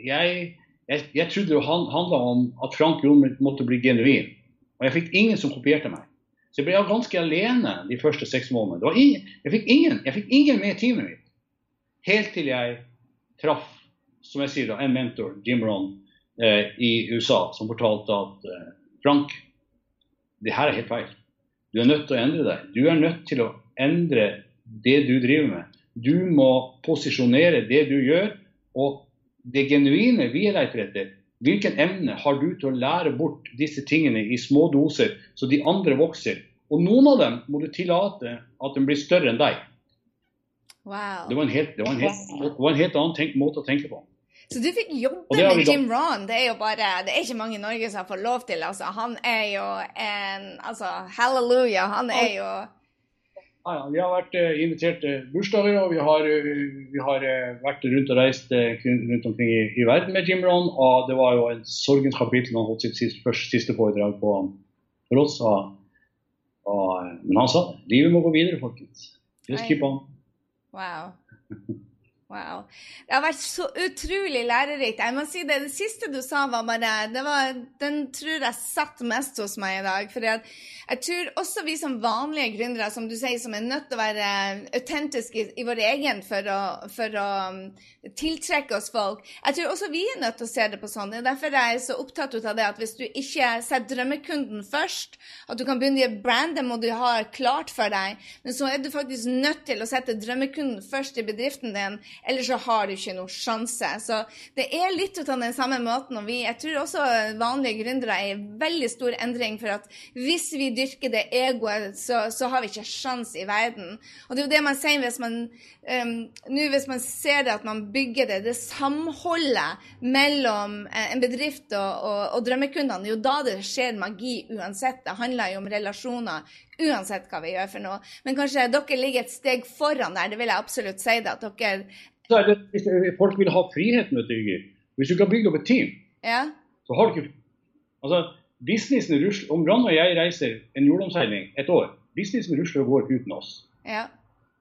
Jeg, jeg, jeg trodde det handla om at Frank Jon måtte bli genuin. Og jeg fikk ingen som kopierte meg. Så jeg ble ganske alene de første seks månedene. Jeg, fikk ingen, jeg fikk ingen med i teamet mitt. Helt til jeg traff som jeg sier da, en mentor, Jim Ron, eh, i USA, som fortalte at eh, Frank, det her er helt feil. Du er nødt til å endre deg. Du er nødt til å endre det du driver med. Du må posisjonere det du gjør. Og det genuine vi leter etter, Hvilken emne har du til å lære bort disse tingene i små doser, så de andre vokser? Og noen av dem må du tillate at de blir større enn deg. Wow. Det, var en helt, det, var en helt, det var en helt annen tenk, måte å tenke på. Så du fikk jobbe med Jim Ron. Det er jo bare, det er ikke mange i Norge som får lov til. Altså, han er jo en altså, Halleluja. Han er jo ja, ja, vi har vært uh, invitert til bursdager, og vi har, uh, vi har uh, vært rundt og reist rundt omkring i, i, verden med Jim Ron. Og det var jo en sorgens kapittel han holdt sitt siste, første, siste foredrag på, for oss. Og, og, men han sa livet må gå videre, folkens. Just keep on. Wow. Wow. Det har vært så utrolig lærerikt. Jeg må si Det det siste du sa, var bare det var, Den tror jeg satt mest hos meg i dag. For jeg, jeg tror også vi som vanlige gründere, som du sier, som er nødt til å være autentiske i, i vår egen for å, for å um, tiltrekke oss folk, jeg tror også vi er nødt til å se det på sånn. Det er derfor jeg er så opptatt av det at hvis du ikke setter drømmekunden først, at du kan begynne å brande må du ha klart for deg, men så er du faktisk nødt til å sette drømmekunden først i bedriften din Ellers så har du ikke noen sjanse. Så det er litt av den samme måten. Og vi, jeg tror også vanlige gründere er i veldig stor endring. For at hvis vi dyrker det egoet, så, så har vi ikke sjanse i verden. Og det er jo det man sier hvis man um, nå hvis man ser det at man bygger det, det samholdet mellom eh, en bedrift og, og, og drømmekundene, det er jo da det skjer magi uansett. Det handler jo om relasjoner uansett hva vi gjør for noe. Men kanskje dere ligger et steg foran der. Det vil jeg absolutt si. det, at dere hvis Folk vil ha friheten, vet du, Hvis du kan bygge opp et team, ja. så har du ikke Altså, businessen rusler Om Rann og jeg reiser en jordomseiling et år, businessen rusler og går uten oss. Ja.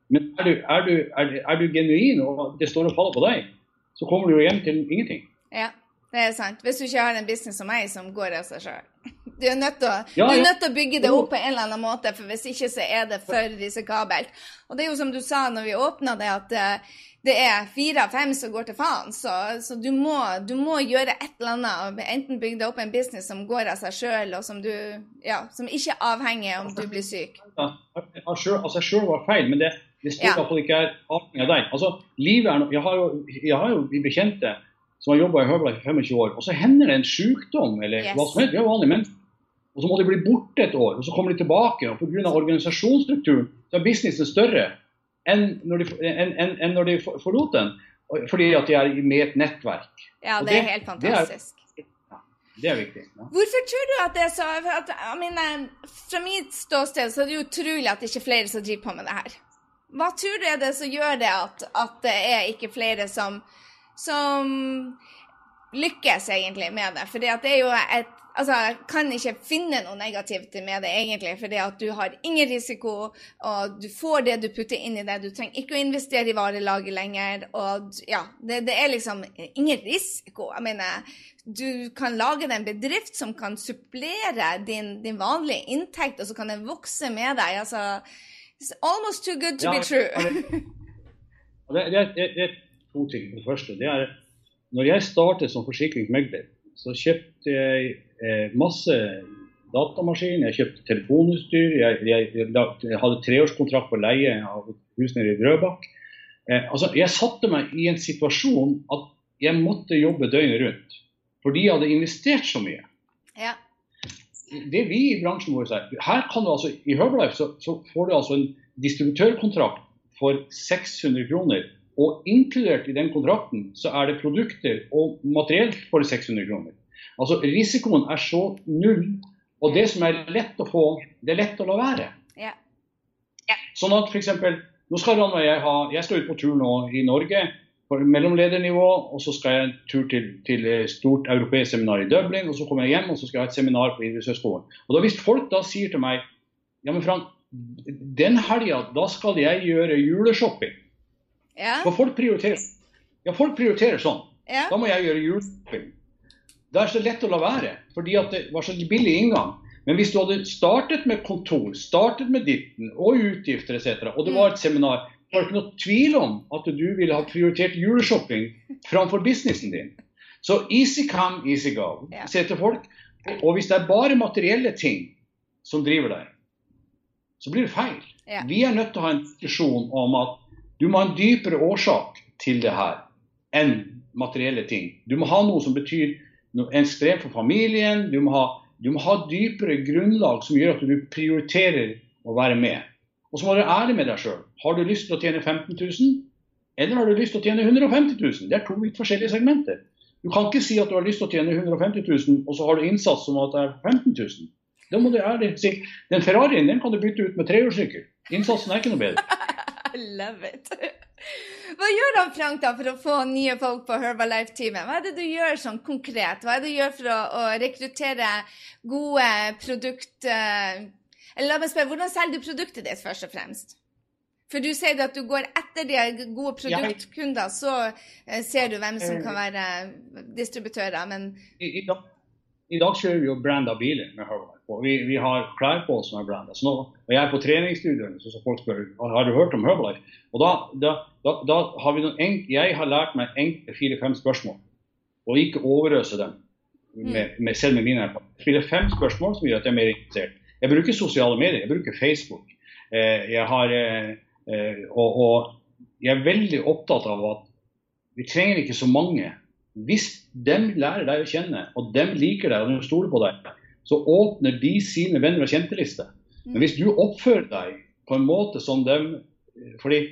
Men er du, er, du, er, er du, genuin, og det står og faller på deg, så kommer du jo hjem til ingenting. Ja, det er sant. Hvis du ikke har en business som meg, som går av seg sjøl. Du er, nødt til å, ja, ja. du nødt til å bygge det opp på en eller annen måte, for hvis ikke så er det for risikabelt. Og det er jo som du sa når vi åpna det, at uh, det er fire av fem som går til faen. Så, så du, må, du, må, gjøre et eller annet. Enten bygge deg opp en business som går av seg sjøl, og som, du, ja, som ikke er avhengig om du blir syk. Ja, altså, jeg sjøl var feil, men det, det står ja. iallfall ikke er avhengig av deg. Altså, livet er jeg, har jo, jeg har jo bekjente som har jobba i Høvla i 25 år, og så hender det en sykdom eller yes. hva som helst. Vi er vanlige mennesker. Og så må de bli borte et år, og så kommer de tilbake. og Pga. organisasjonsstrukturen så er businessen større enn når de, enn, enn når de forlot den. Fordi at de er med et nettverk. Ja, det, det er helt fantastisk. Det er, det er viktig. Ja. Hvorfor tror du at det er så at, mener, Fra mitt ståsted så er det utrolig at det ikke er flere som driver på med det her. Hva tror du er det som gjør det at, at det er ikke flere som, som lykkes egentlig med det? For det er jo et Altså, jeg kan ikke finne noe negativt med det, egentlig, fordi at du har ingen risiko, og du får det du putter inn i det. Du trenger ikke å investere i varelaget lenger. Og ja, det, det er liksom ingen risiko. Jeg mener, du kan lage deg en bedrift som kan supplere din, din, vanlige inntekt, og så kan den vokse med deg. Altså, it's almost too good to ja, be true. det, det, det, det, er to ting. Det første det er når jeg startet som forsikringsmegler, så kjøpte jeg eh, masse datamaskiner, jeg kjøpte telefonutstyr, jeg, jeg, jeg hadde treårskontrakt på leie av hus nede i Drøbak. Eh, altså, jeg satte meg i en situasjon at jeg måtte jobbe døgnet rundt. Fordi jeg hadde investert så mye. Ja. Det vi i bransjen vår sier, her kan du altså, I Herbalife så, så får du altså en distributørkontrakt for 600 kroner. Og inkludert i den kontrakten så er det produkter og materiell for 600 kroner. Altså Risikoen er så null. Og det som er lett å få, det er lett å la være. Ja. Ja. Sånn at f.eks. Nå skal Ranva jeg ha Jeg skal ut på tur nå i Norge på mellomledernivå, og så skal jeg en tur til, til stort europeisk seminar i Dublin, og så kommer jeg hjem og så skal jeg ha et seminar på Idrettshøgskolen. Og da Hvis folk da sier til meg ja, men Frank, den helga da skal jeg gjøre juleshopping. Ja. For folk prioriterer, ja, folk prioriterer sånn. Ja. Da må jeg gjøre juleshopping. Det er så lett å la være, fordi det var så billig inngang. Men hvis du hadde startet med kontor, startet med ditten og utgifter etc., og det var et seminar, var det ikke noe tvil om at du ville ha prioritert juleshopping framfor businessen din. Så easy come, easy go, sier til folk. Og hvis det er bare materielle ting som driver deg, så blir det feil. Vi er nødt til å ha en diskusjon om at du må ha en dypere årsak til det her enn materielle ting. Du må ha noe som betyr en strev for familien. Du må, ha, du må, ha, dypere grunnlag som gjør at du prioriterer å være med. Og så må du være ærlig med deg sjøl. Har du lyst til å tjene 15 000, eller har du lyst til å tjene 150 000? Det er to litt forskjellige segmenter. Du kan ikke si at du har lyst til å tjene 150 000, og så har du innsats som at det er 15 000. Da må du ærlig si den Ferrarien den kan du bytte ut med trehjulssykkel. Innsatsen er ikke noe bedre. I love it. Hva gjør han Frank da for å få nye folk på Herbalife-teamet? Hva er det du gjør sånn konkret? Hva er det du gjør for å, å rekruttere gode produkt... Eh, eller la meg spørre, hvordan selger du produktet ditt først og fremst? For du sier at du går etter de gode produktkunder, så eh, ser du hvem som kan være distributører, men I, i, dag, i dag, kjører vi jo branda biler med Herbalife. Og vi, vi har klær på oss som er branda. Og jeg er på treningsstudiene, så folk spør har du hørt om Herbalife. Og da, da, da, da har vi noen enk, Jeg har lært meg enkle fire-fem spørsmål, og ikke overøse dem. Med, mm. med, selv med mine erfaringer. Fire-fem spørsmål som gjør at jeg er mer interessert. Jeg bruker sosiale medier, jeg bruker Facebook. Eh, jeg har, eh, eh, og, og, jeg er veldig opptatt av at vi trenger ikke så mange. Hvis dem lærer deg å kjenne, og dem liker deg og de stoler på deg, så åpner de sine venner og kjente-liste. Men hvis du oppfører deg på en måte som dem fordi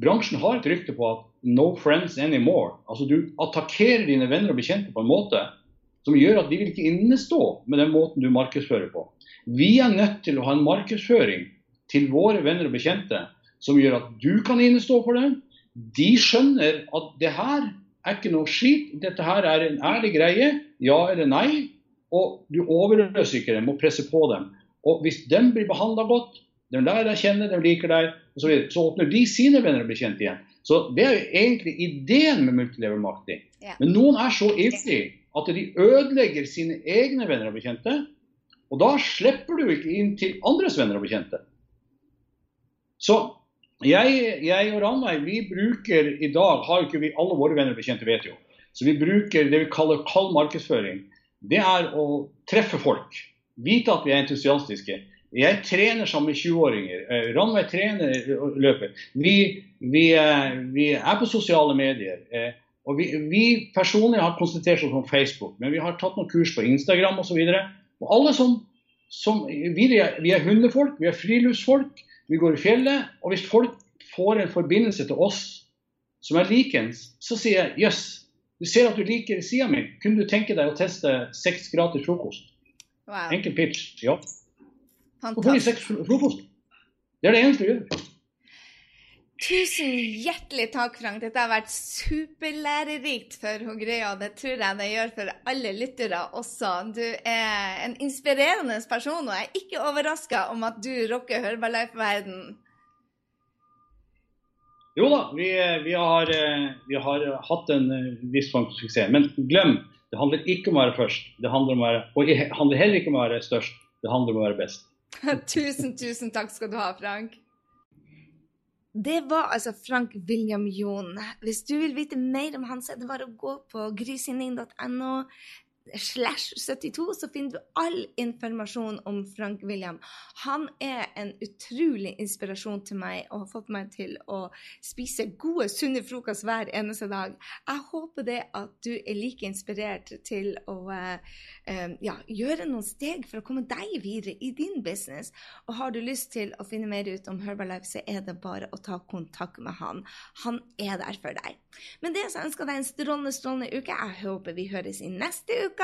bransjen har et rykte på at 'no friends anymore'. Altså Du attakkerer dine venner og bekjente på en måte som gjør at de vil ikke innestå med den måten du markedsfører på. Vi er nødt til å ha en markedsføring til våre venner og bekjente som gjør at du kan innestå for det. De skjønner at det her er ikke noe skit, dette her er en ærlig greie, ja eller nei. Og du overløser ikke dem og presser på dem. Og hvis de blir behandla godt, de lærer deg kjenne, de liker deg, så, så åpner de sine venner og blir kjent igjen. Så Det er jo egentlig ideen med multilevel marketing. Ja. Men noen er så ivrige at de ødelegger sine egne venner og bekjente. Og da slipper du ikke inn til andres venner og bekjente. Så jeg, jeg og Ranveig vi bruker i dag, har jo ikke vi alle våre venner og bekjente vet jo, så vi bruker det vi kaller kald markedsføring. Det er å treffe folk. Vite at vi er entusiastiske. Jeg trener sammen med 20-åringer. Eh, Ranveig trener løpet. Vi, vi, eh, vi, er på sosiale medier. Eh, og vi, vi personlig har konsentrert oss om Facebook, men vi har tatt noen kurs på Instagram osv. Alle som, som vi, er, vi er hundefolk, vi er friluftsfolk, vi går i fjellet. Og hvis folk får en forbindelse til oss, som er likens, så sier jeg jøss, du ser at du liker sida mi. Kunne du tenke deg å teste seks gratis frokost? Wow. Enkel pitch. Ja. Så får de Fantastisk. seks frokost. Det er det eneste du gjør. Tusen hjertelig takk, Frank. Dette har vært superlærerikt for Greia. Det tror jeg det gjør for alle lyttere også. Du er en inspirerende person, og jeg er ikke overraska om at du rocker Herbalife-verden. Jo da, vi, vi, har, eh, vi har hatt en eh, viss form for suksess. Men glem, det handler ikke om å være først. Det handler om å være, og det handler heller ikke om å være størst. Det handler om å være best. tusen, tusen takk skal du ha, Frank. Det var altså Frank William Jon. Hvis du vil vite mer om han, så er det bare å gå på grysynding.no slash 72, så finner du all informasjon om Frank William. Han er en utrolig inspirasjon til meg og har fått meg til å spise gode, sunne frokost hver eneste dag. Jeg håper det at du er like inspirert til å eh, eh, ja, gjøre noen steg for å komme deg videre i din business. Og har du lyst til å finne mer ut om Herbalife, så er det bare å ta kontakt med han. Han er der for deg. Men det så ønsker jeg deg en strålende, strålende uke. Jeg håper vi høres i neste uke.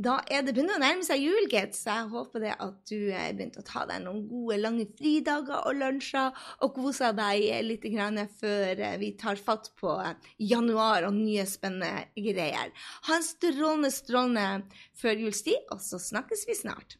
Da er det begynner å nærme seg jul, gitt, så jeg håper det at du begynte begynt å ta deg noen gode, lange fridager og lunsjer, og koser deg litt før eh, vi tar fatt på eh, januar og nye spennende greier. Ha en strålende, strålende førjulstid, og så snakkes vi snart.